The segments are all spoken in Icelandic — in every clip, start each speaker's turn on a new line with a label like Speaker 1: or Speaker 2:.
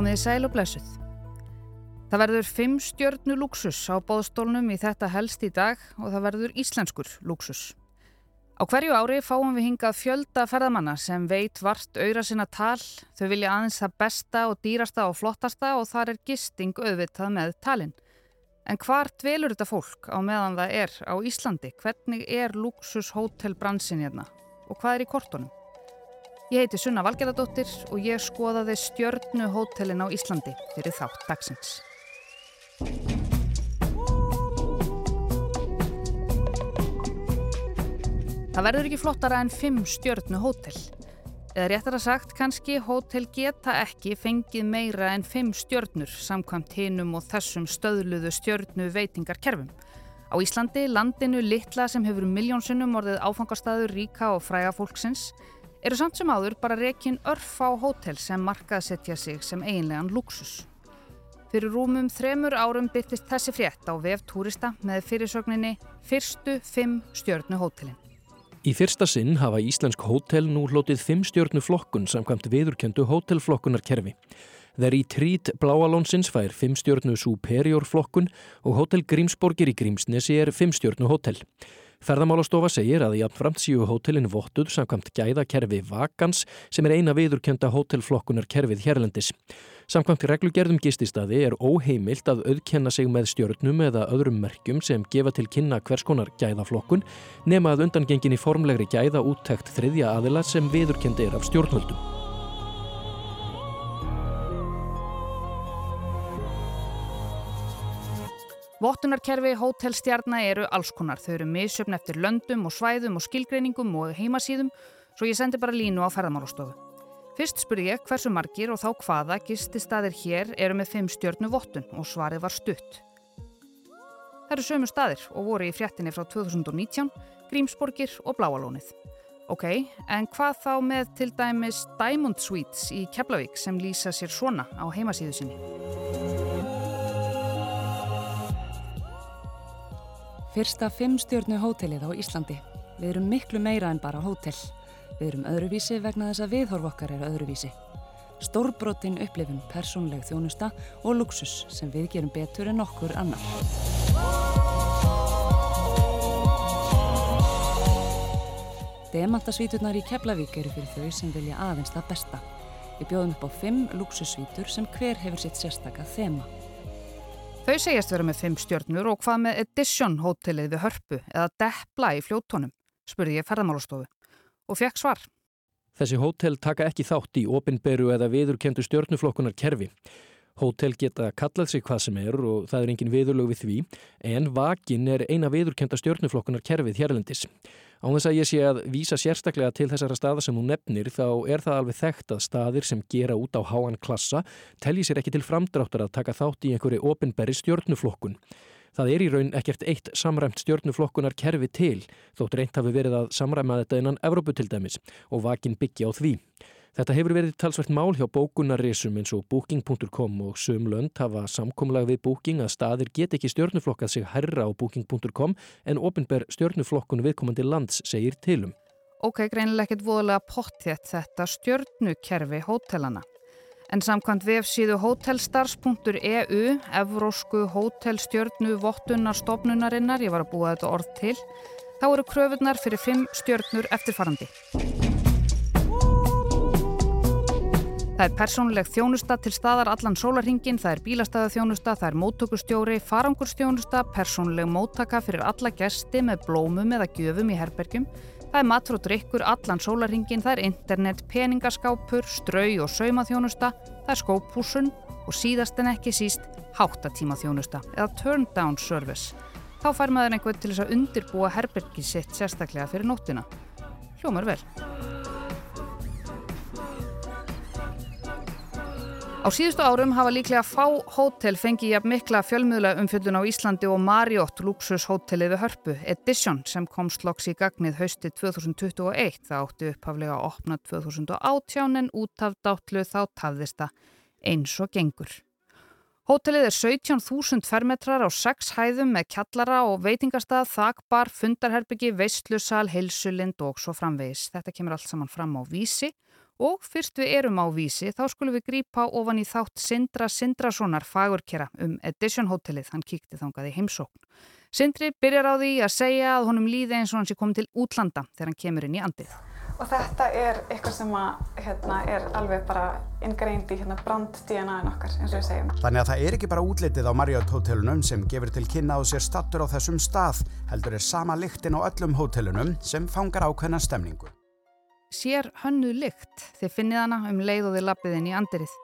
Speaker 1: Komiði sæl og blessuð. Það verður fimm stjörnu luxus á bóðstólnum í þetta helst í dag og það verður íslenskur luxus. Á hverju ári fáum við hingað fjölda ferðamanna sem veit vart auðra sinna tal, þau vilja aðeins það besta og dýrasta og flottasta og þar er gisting auðvitað með talinn. En hvar dvelur þetta fólk á meðan það er á Íslandi? Hvernig er luxushótelbransin hérna? Og hvað er í kortunum? Ég heiti Sunna Valgerðardóttir og ég skoðaði stjörnu hótelin á Íslandi fyrir þátt dagsins. Það verður ekki flottara en fimm stjörnu hótel. Eða réttar að sagt, kannski hótel geta ekki fengið meira en fimm stjörnur samkvæmt hinum og þessum stöðluðu stjörnu veitingarkerfum. Á Íslandi, landinu litla sem hefur miljónsinnum orðið áfangastaður ríka og fræga fólksins, eru samt sem áður bara rekin örf á hótel sem markaðsetja sig sem eiginlegan luxus. Fyrir rúmum þremur árum byrtist þessi frétt á vef túrista með fyrirsögninni Fyrstu fimm stjörnu hótelin.
Speaker 2: Í fyrsta sinn hafa íslensk hótel nú hlotið fimm stjörnu flokkun samkvæmt viðurkendu hótelflokkunarkerfi. Þeir í trít Bláalónsins fær fimm stjörnu Superior flokkun og hótel Grímsborgir í Grímsnesi er fimm stjörnu hótel. Ferðamálastofa segir að jafnframt síu hótelin vottuð samkvæmt gæðakerfi Vakans sem er eina viðurkenda hótelflokkunar kerfið hérlendis. Samkvæmt reglugerðum gististadi er óheimilt að auðkenna sig með stjórnum eða öðrum merkjum sem gefa til kynna hvers konar gæðaflokkun nema að undangengin í formlegri gæða úttækt þriðja aðila sem viðurkendi er af stjórnvöldum.
Speaker 1: Vottunarkerfi hótelstjarnar eru allskonar. Þau eru misjöfn eftir löndum og svæðum og skilgreiningum og heimasíðum svo ég sendi bara línu á ferðamálastofu. Fyrst spurði ég hversu margir og þá hvaða gisti staðir hér eru með fimm stjörnu vottun og svarið var stutt. Það eru sömu staðir og voru í fréttinni frá 2019, Grímsborgir og Bláalónið. Ok, en hvað þá með til dæmis Diamond Suites í Keflavík sem lýsa sér svona á heimasíðu sinni?
Speaker 3: Fyrsta fimmstjörnu hótelið á Íslandi. Við erum miklu meira en bara hótel. Við erum öðruvísi vegna þess að viðhorf okkar er öðruvísi. Stórbrotin upplifun, persónleg þjónusta og luxus sem við gerum betur en okkur annar. Demantasvíturnar í Keflavík eru fyrir þau sem vilja aðeins það besta. Við bjóðum upp á fimm luxussvítur sem hver hefur sitt sérstakka þema.
Speaker 1: Þau segjast vera með fimm stjörnur og hvað með Edition hótelið við hörpu eða Deppla í fljóttónum, spurði ég ferðamálastofu og fekk svar.
Speaker 2: Þessi hótel taka ekki þátt í opinberu eða viðurkendu stjörnuflokkunar kerfi. Hótel geta kallað sig hvað sem er og það er engin viðurlög við því en vakin er eina viðurkenda stjörnuflokkunar kerfið hérlendis. Á þess að ég sé að vísa sérstaklega til þessara staða sem hún nefnir þá er það alveg þekkt að staðir sem gera út á háan klassa telji sér ekki til framdráttar að taka þátt í einhverju ofinberri stjórnuflokkun. Það er í raun ekkert eitt samræmt stjórnuflokkunar kerfi til þótt reynt hafi verið að samræma þetta innan Evrópu til dæmis og vakin byggja á því. Þetta hefur verið talsvært mál hjá bókunarresum eins og booking.com og sömlönd hafa samkomlag við booking að staðir get ekki stjórnuflokkað sig herra á booking.com en ofinber stjórnuflokkun viðkomandi lands segir tilum.
Speaker 1: Ok, greinilega ekkert voðalega pottþétt þetta stjórnukerfi hótelana. En samkvæmt vefsíðu hotelstars.eu, Evrósku hótelstjörnu vottunarstofnunarinnar, ég var að búa þetta orð til, þá eru kröfunar fyrir fimm stjörnur eftirfarandi. Það er persónuleg þjónusta til staðar allan sólarhingin, það er bílastæðaþjónusta, það er móttökustjóri, farangurstjónusta, persónuleg móttaka fyrir alla gesti með blómum eða gjöfum í herbergjum, það er matur og drikkur allan sólarhingin, það er internet, peningaskápur, strau og saumaþjónusta, það er skópúsun og síðast en ekki síst háttatímaþjónusta eða turn down service. Þá fær maður einhvern til þess að undirbúa herbergi sitt sérstaklega fyrir nóttina. Hljómar vel. Á síðustu árum hafa líklega fá hótel fengið jafn mikla fjölmiðla umfjöldun á Íslandi og Marriott luxushótelið við Hörpu Edition sem kom sloks í gagnið hausti 2021. Það átti upphaflega að opna 2018 en út af dátlu þá tafðist það eins og gengur. Hótelið er 17.000 fermetrar á 6 hæðum með kjallara og veitingastað, þakbar, fundarherbyggi, veistlusal, heilsulind og svo framvegis. Þetta kemur allt saman fram á vísi Og fyrst við erum á vísi þá skulum við grípa ofan í þátt Sindra Sindrasonar fagurkera um Edition hotellið, hann kíkti þangað í heimsókn. Sindri byrjar á því að segja að honum líði eins og hann sé komið til útlanda þegar hann kemur inn í andið.
Speaker 4: Og þetta er eitthvað sem að, hérna, er alveg bara ingreind í hérna, brand DNA-in okkar, eins og við segjum.
Speaker 5: Þannig að það er ekki bara útlitið á Marriott hótelunum sem gefur til kynna á sér stattur á þessum stað, heldur er sama lyktin á öllum hótelunum sem fangar ákveðna stemningu.
Speaker 1: Sér hönnuð lykt, þið finnið hana um leið og þið lappiðin í andirið.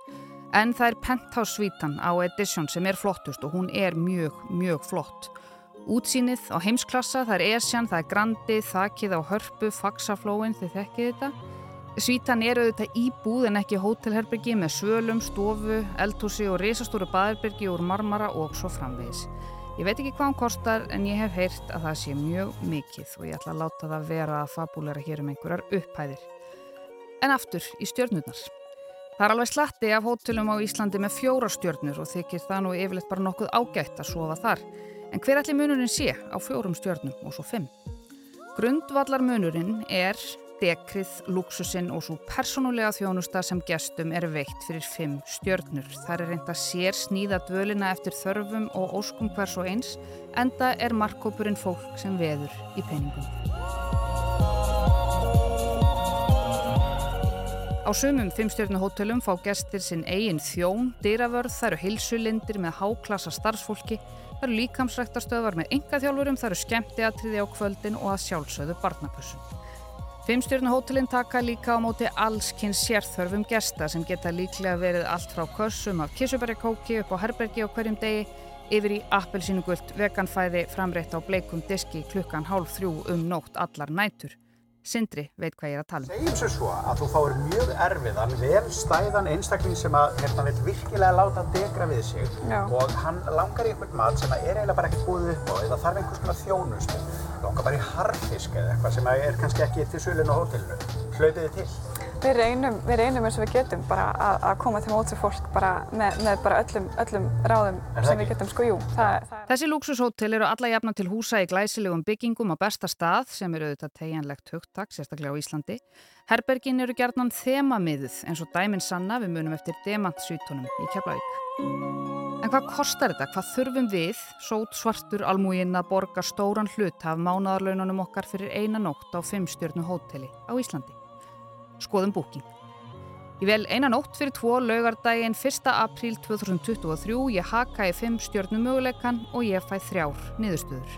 Speaker 1: En það er penthouse svítan á Edition sem er flottust og hún er mjög, mjög flott. Útsýnið á heimsklassa, það er Esjan, það er Grandi, Þakið á Hörpu, Faxaflóin, þið þekkið þetta. Svítan er auðvitað íbúð en ekki hótelherbyrgi með svölum, stofu, eldhúsi og risastóru baðherbyrgi úr marmara og svo framvegis. Ég veit ekki hvað hann kostar en ég hef heyrt að það sé mjög mikið og ég ætla að láta það vera að fabúlera hér um einhverjar upphæðir. En aftur í stjörnurnar. Það er alveg slatti af hótelum á Íslandi með fjóra stjörnur og þykir það nú yfirleitt bara nokkuð ágætt að sofa þar. En hver allir munurinn sé á fjórum stjörnum og svo fimm? Grundvallar munurinn er dekrið, luxusinn og svo personulega þjónusta sem gestum er veikt fyrir fimm stjörnur. Það er reynd að sér sníða dvölina eftir þörfum og óskum hvers og eins, enda er markkópurinn fólk sem veður í peningum. Á sumum fimmstjörnuhótelum fá gestir sinn eigin þjón, dýravörð, það eru hilsulindir með háklassa starfsfólki, Það eru líkamsræktarstöðvar með enga þjálfurum, það eru skemmtiatriði á kvöldin og að sjálfsögðu barnapussum. Fimmstjórnuhótelin taka líka á móti allskynns sérþörfum gesta sem geta líklega verið allt frá kössum af kissuberjakóki upp á herbergi á hverjum degi yfir í appelsínugult veganfæði framreitt á bleikum diski klukkan hálf þrjú um nótt allar nætur. Sindri veit hvað ég er að tala
Speaker 5: um. Segjum sér svo að þú fáir mjög erfiðan, vel stæðan einstakling sem að hérna vil virkilega láta degra við sig Já. og hann langar í eitthvað mat sem er eiginlega bara ekkert búið upp á eða þarf einhvers konar þjónust, langar bara í harfisk eða eitthvað sem er kannski ekki til sölun og hótelinu. Hlaupið þið til?
Speaker 4: Við reynum, við reynum eins og við getum bara að, að koma til mótsi fólk bara með, með bara öllum, öllum ráðum sem við getum sko, jú. Það,
Speaker 1: það Þessi lúksushótel eru alla jafna til húsa í glæsilegum byggingum á besta stað sem eru auðvitað tegjanlegt hugtak, sérstaklega á Íslandi. Herbergin eru gerðnan þemamiðuð eins og dæminn sanna við munum eftir demantsvítunum í Keflavík. En hvað kostar þetta? Hvað þurfum við, sót svartur almúin að borga stóran hlut af mánadarlaununum okkar fyrir eina nótt á fimmstjörnu hóteli á Íslandi? Skoðum búking. Ég vel einan ótt fyrir tvo laugardaginn 1. apríl 2023, ég haka í 5 stjórnum möguleikan og ég fæ þrjár niðurstöður.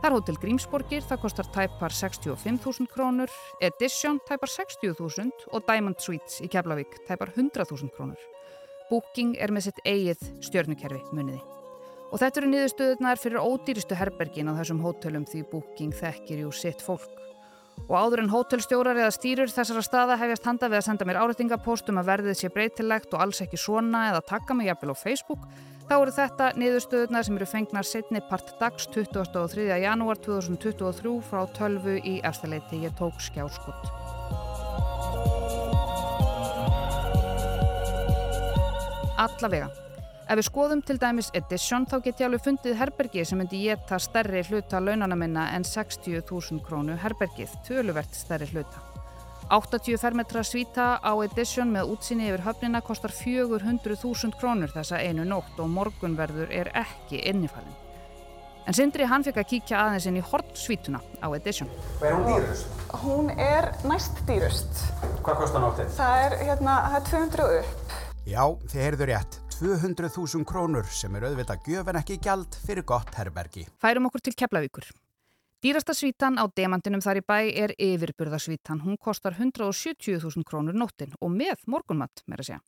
Speaker 1: Það er hótel Grímsborgir, það kostar tæpar 65.000 krónur, Edition tæpar 60.000 og Diamond Suites í Keflavík tæpar 100.000 krónur. Booking er með sitt eigið stjórnukerfi muniði. Og þetta eru niðurstöðunar fyrir ódýristu herbergin á þessum hótelum því Booking þekkir jú sitt fólk. Og áður en hótelstjórar eða stýrur þessara staða hefjast handa við að senda mér áreitingapóst um að verðið sé breytilegt og alls ekki svona eða taka mig jafnvel á Facebook, þá eru þetta niðurstöðuna sem eru fengnar setni part dags 23. janúar 2023 frá 12 í erstaleiti ég tók skjáskott. Allavega. Ef við skoðum til dæmis Edition þá get ég alveg fundið herbergi sem myndi geta stærri hluta launana minna en 60.000 krónu herbergið, töluvert stærri hluta. 80 fermetra svíta á Edition með útsinni yfir höfnina kostar 400.000 krónur þessa einu nótt og morgunverður er ekki innifalinn. En Sindri hann fikk að kíkja aðeins inn í hortsvítuna á Edition.
Speaker 5: Hvað er hún dýrust?
Speaker 4: Hún er næst dýrust.
Speaker 5: Hvað kostar nóttið?
Speaker 4: Það er, hérna, það er 200 upp.
Speaker 5: Já, þið heyrðu rétt. 200.000 krónur sem er auðvitað gjöfin ekki gjald fyrir gott herbergi.
Speaker 1: Færum okkur til Keflavíkur. Dýrasta svítan á demantinum þar í bæ er yfirburðasvítan. Hún kostar 170.000 krónur nóttin og með morgunmatt, mér að segja.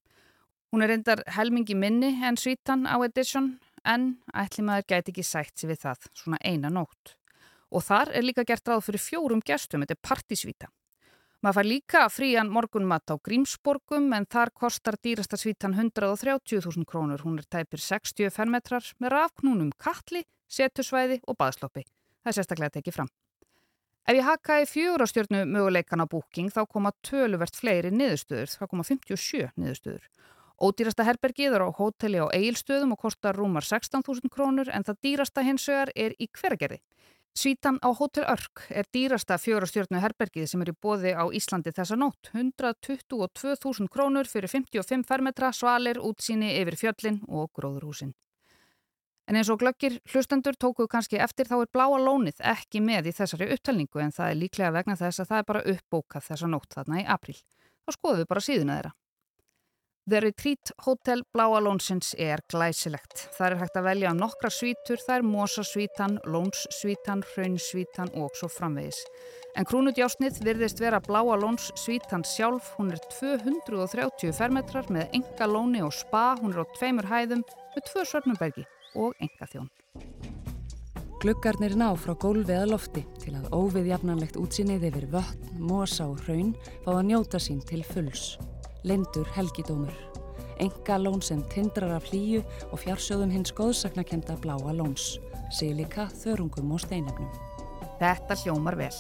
Speaker 1: Hún er reyndar helmingi minni en svítan á Edition en ætli maður gæti ekki sætt sér við það, svona eina nótt. Og þar er líka gert ráð fyrir fjórum gestum, þetta er partisvíta. Maður fær líka frían morgunmatt á Grímsborgum en þar kostar dýrasta svítan 130.000 krónur. Hún er tæpir 60 fermetrar með rafknúnum katli, setusvæði og baðsloppi. Það er sérstaklega tekið fram. Ef ég haka í fjórastjörnu möguleikan á búking þá koma töluvert fleiri niðurstöður. Það koma 57 niðurstöður. Ódýrasta herbergið er á hóteli á eigilstöðum og kostar rúmar 16.000 krónur en það dýrasta hins vegar er í hvergerði. Svítan á Hotel Örk er dýrasta fjórastjórnu herbergið sem er í bóði á Íslandi þessa nótt. 122.000 krónur fyrir 55 fermetra, svalir, útsýni yfir fjöllin og gróðurhúsin. En eins og glöggir hlustendur tókuðu kannski eftir þá er bláa lónið ekki með í þessari upptalningu en það er líklega vegna þess að það er bara uppbókað þessa nótt þarna í april. Þá skoðum við bara síðuna þeirra. The Retreat Hotel Bláa Lónsins er glæsilegt. Það er hægt að velja um nokkra svítur, það er Mósasvítan, Lónssvítan, Hraunsvítan og svo framvegis. En krúnudjásnið virðist vera Bláa Lónssvítan sjálf. Hún er 230 fermetrar með enga lóni og spa. Hún er á tveimur hæðum með tvö svörnumbergi og enga þjón.
Speaker 3: Gluggarnir ná frá gólfi að lofti til að óviðjafnanlegt útsinnið yfir vötn, mósa og hraun fá að njóta sín til fulls lindur helgidómur. Enga lón sem tindrar af hlýju og fjársjóðum hins góðsagnakenda bláa lóns, sílika, þörungum og steinefnum.
Speaker 1: Þetta hljómar vel.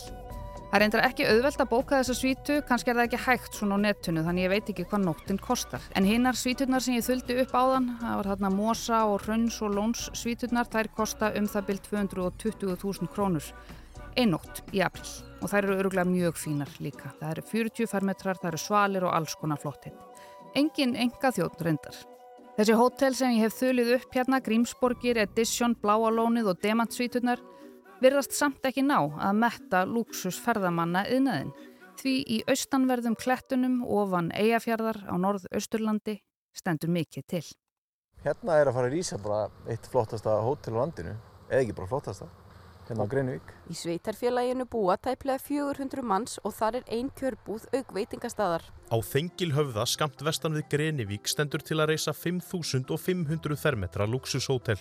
Speaker 1: Það reyndar ekki auðvelt að bóka þessa svítu, kannski er það ekki hægt svona á netinu þannig ég veit ekki hvað nóttinn kostar. En hinnar svíturnar sem ég þuldi upp á þann, það var þarna Mosa og Hrauns og Lóns svíturnar, þær kosta um það byrj 220.000 krónur einnótt í april og þær eru öruglega mjög fínar líka. Það eru 40 fermetrar, það eru svalir og alls konar flottinn. Engin enga þjótt reyndar. Þessi hótel sem ég hef þulið upp hérna, Grímsborgir, Edition, Bláalónið og Demantsvíturnar, virðast samt ekki ná að metta lúksusferðamanna yðnaðin. Því í austanverðum klettunum ofan Eyjafjörðar á norð-austurlandi stendur mikið til.
Speaker 6: Hérna er að fara að rýsa bara eitt flottasta hótel á landinu, eða ekki bara flottasta hérna á Greinivík.
Speaker 7: Í sveitarfélaginu búa tæplega 400 manns og þar er ein kjörbúð auk veitingastadar.
Speaker 8: Á Þengilhöfða skamt vestan við Greinivík stendur til að reysa 5500 fermetra luxushótel.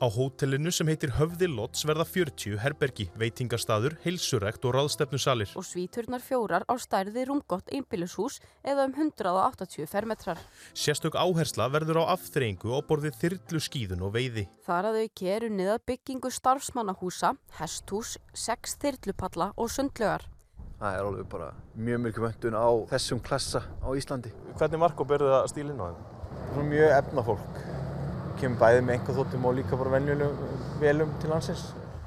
Speaker 8: Á hótelinu sem heitir Höfði Lotts verða 40 herbergi, veitingastadur, heilsurekt og ráðstefnusalir.
Speaker 7: Og svíturnar fjórar á stærði rúmgott einbílushús eða um 180 fermetrar.
Speaker 8: Sérstök áhersla verður á afþreyingu og borðið þyrlu skíðun og veiði.
Speaker 7: Þar að þau keru niða byggingu starfsmannahúsa, hesthús, sex þyrlupalla og sundlögar.
Speaker 6: Það er alveg bara mjög mjög vöndun á þessum klassa á Íslandi.
Speaker 9: Hvernig marko berðu það stílinn á þeim?
Speaker 6: Það er mjög efnafólk kemur bæði með einhver þóttum og líka bara venjulegum velum til landsins.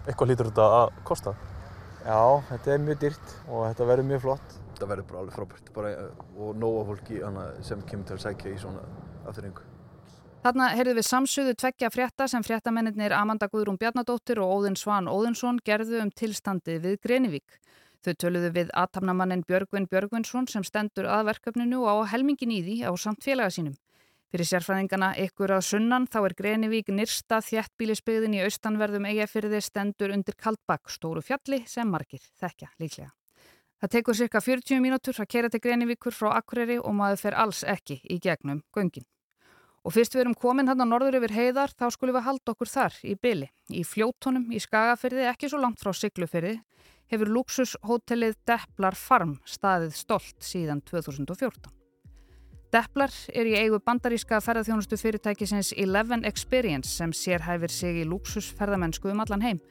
Speaker 9: Eitthvað hlýtur þetta að kosta?
Speaker 6: Já, þetta er mjög dýrt og þetta verður mjög flott. Þetta verður bara alveg frábært bara, og nóga fólki sem kemur til að sækja í svona afturringu.
Speaker 1: Þarna heyrðum við samsöðu tveggja frétta sem fréttamennir Amanda Guðrún Bjarnadóttir og Óðinn Svan Óðinsson gerðu um tilstandið við Grenivík. Þau töluðu við aðtapnamannin Björgvin Björgvinsson sem stendur að verkefninu og á helmingin í því á samt félaga sínum. Fyrir sérfræðingana ykkur að sunnan þá er Grenivík nyrsta þjættbílisbyggðin í austanverðum eigafyrði stendur undir Kaldbakk stóru fjalli sem margir þekkja líklega. Það tekur cirka 40 mínútur að kera til Grenivíkur frá Akureyri og maður fer alls ekki í gegnum göngin. Og fyrst við erum komin hann á norður yfir heiðar þá skulum við halda okkur þar í byli. Í fljótonum í Skagafyrði, ekki svo langt frá Siglufyrði, hefur luxushotellið Depplar Farm staðið stolt síðan 2014. Depplar er í eigu bandaríska ferðarþjónustu fyrirtækisins Eleven Experience sem sérhæfir sig í luxusferðamennsku um allan heim.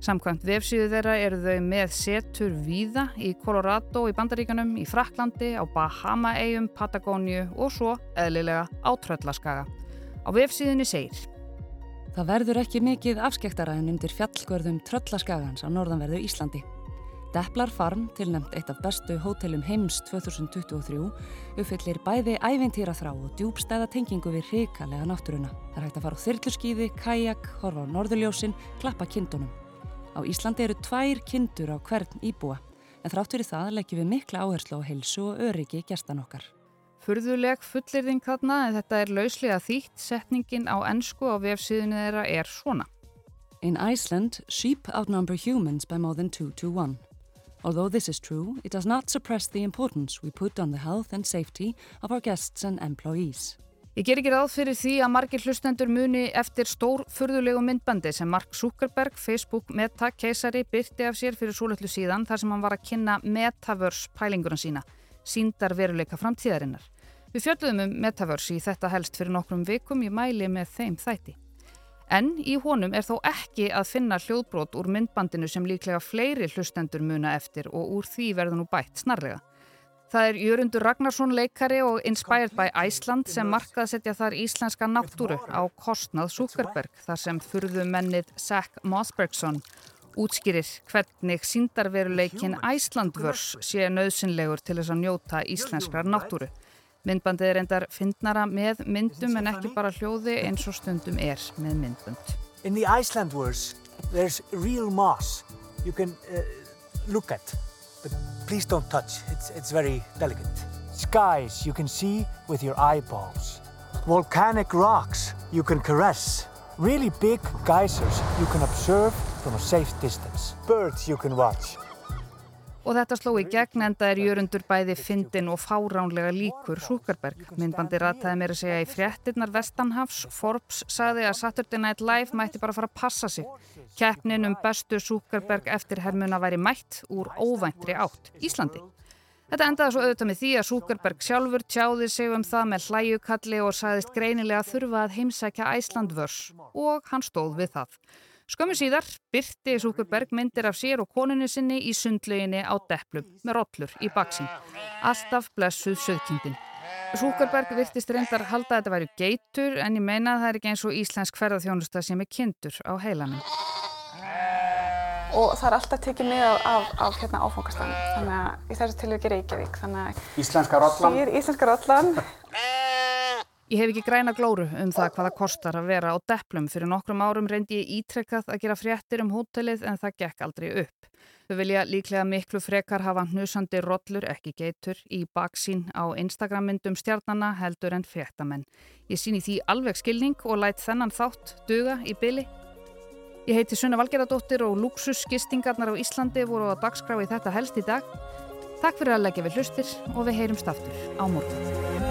Speaker 1: Samkvæmt vefsíðu þeirra eru þau með setur víða í Colorado í bandaríkanum, í Fraklandi, á Bahama-eigum, Patagóniu og svo eðlilega á Tröllaskaga. Á vefsíðunni segir
Speaker 3: Það verður ekki mikið afskektara en undir fjallgörðum Tröllaskagans á norðanverðu Íslandi. Depplar Farm, tilnæmt eitt af bestu hótelum heims 2023, uppfyllir bæði ævintýra þrá og djúbstæða tengingu við hrikalega náttúruna. Það er hægt að fara á þyrluskýði, kajak, horfa á norðurljósin, klappa kindunum. Á Íslandi eru tvær kindur á hvern íbúa, en þrátt fyrir það leggjum við mikla áherslu á heilsu og öryggi gestan okkar.
Speaker 1: Furðuleg fullirðing þarna en þetta er lauslega þýtt. Setningin á ennsku á vefsíðinu þeirra er svona.
Speaker 3: In Iceland, sheep outnumber humans by more than 2 to 1. Although this is true, it does not suppress the importance we put on the health and safety of our guests and employees.
Speaker 1: Ég ger ekki ráð fyrir því að margir hlustendur muni eftir stór furðulegu myndbandi sem Mark Zuckerberg, Facebook Meta keisari byrti af sér fyrir súlöllu síðan þar sem hann var að kynna Metaverse pælingurinn sína, síndar veruleika framtíðarinnar. Við fjöldum um Metaverse í þetta helst fyrir nokkrum vikum í mæli með þeim þætti. En í honum er þó ekki að finna hljóðbrot úr myndbandinu sem líklega fleiri hlustendur muna eftir og úr því verður nú bætt snarlega. Það er Jörundur Ragnarsson leikari og Inspired by Iceland sem markað setja þar íslenska náttúru á kostnað Zuckerberg þar sem furðu mennið Zach Mossbergsson útskýrir hvernig síndarveruleikin Æslandvörs sé nöðsynlegur til þess að njóta íslenskrar náttúru. Myndbandið er endar fyndnara með myndum en ekki bara hljóði eins og stundum er með myndbund.
Speaker 10: In the Icelandverse there's real moss you can uh, look at but please don't touch, it's, it's very delicate. Skies you can see with your eyeballs. Volcanic rocks you can caress. Really big geysers you can observe from a safe distance. Birds you can watch.
Speaker 1: Og þetta sló í gegn enda er jörundur bæði fyndin og fáránlega líkur Súkerberg. Myndbandi rataði mér að segja í fréttinnar Vestanhafs. Forbes sagði að Saturday Night Live mætti bara fara að passa sig. Keppnin um bestu Súkerberg eftir hermuna væri mætt úr óvæntri átt Íslandi. Þetta endaði svo auðvitað með því að Súkerberg sjálfur tjáði sig um það með hlæjukalli og sagðist greinilega þurfa að heimsækja Æslandvörs og hann stóð við það. Skömmu síðar byrti Súkerberg myndir af sér og koninu sinni í sundleginni á deplum með rollur í baksinn. Alltaf blessuð söðkindin. Súkerberg virtist reyndar halda að þetta væri geitur en ég meina að það er ekki eins og íslensk ferðarþjónusta sem er kindur á heilanum.
Speaker 4: Og það er alltaf tekið með af, af, af hérna, áfangastafn þannig að í þessu tilvíki Reykjavík.
Speaker 5: Íslenska rollan
Speaker 4: Íslenska rollan
Speaker 1: Ég hef ekki græna glóru um það hvaða kostar að vera á deplum. Fyrir nokkrum árum reyndi ég ítrekkað að gera fréttir um hótelið en það gekk aldrei upp. Þau vilja líklega miklu frekar hafa hnusandi rollur, ekki geitur, í baksín á Instagram-myndum stjarnana heldur en fréttamenn. Ég síni því alveg skilning og lætt þennan þátt duga í byli. Ég heiti Sunna Valgeradóttir og luxusgistingarnar á Íslandi voru á dagskrá í þetta helst í dag. Takk fyrir að leggja við hlustir og við heyrumst aftur á morgun.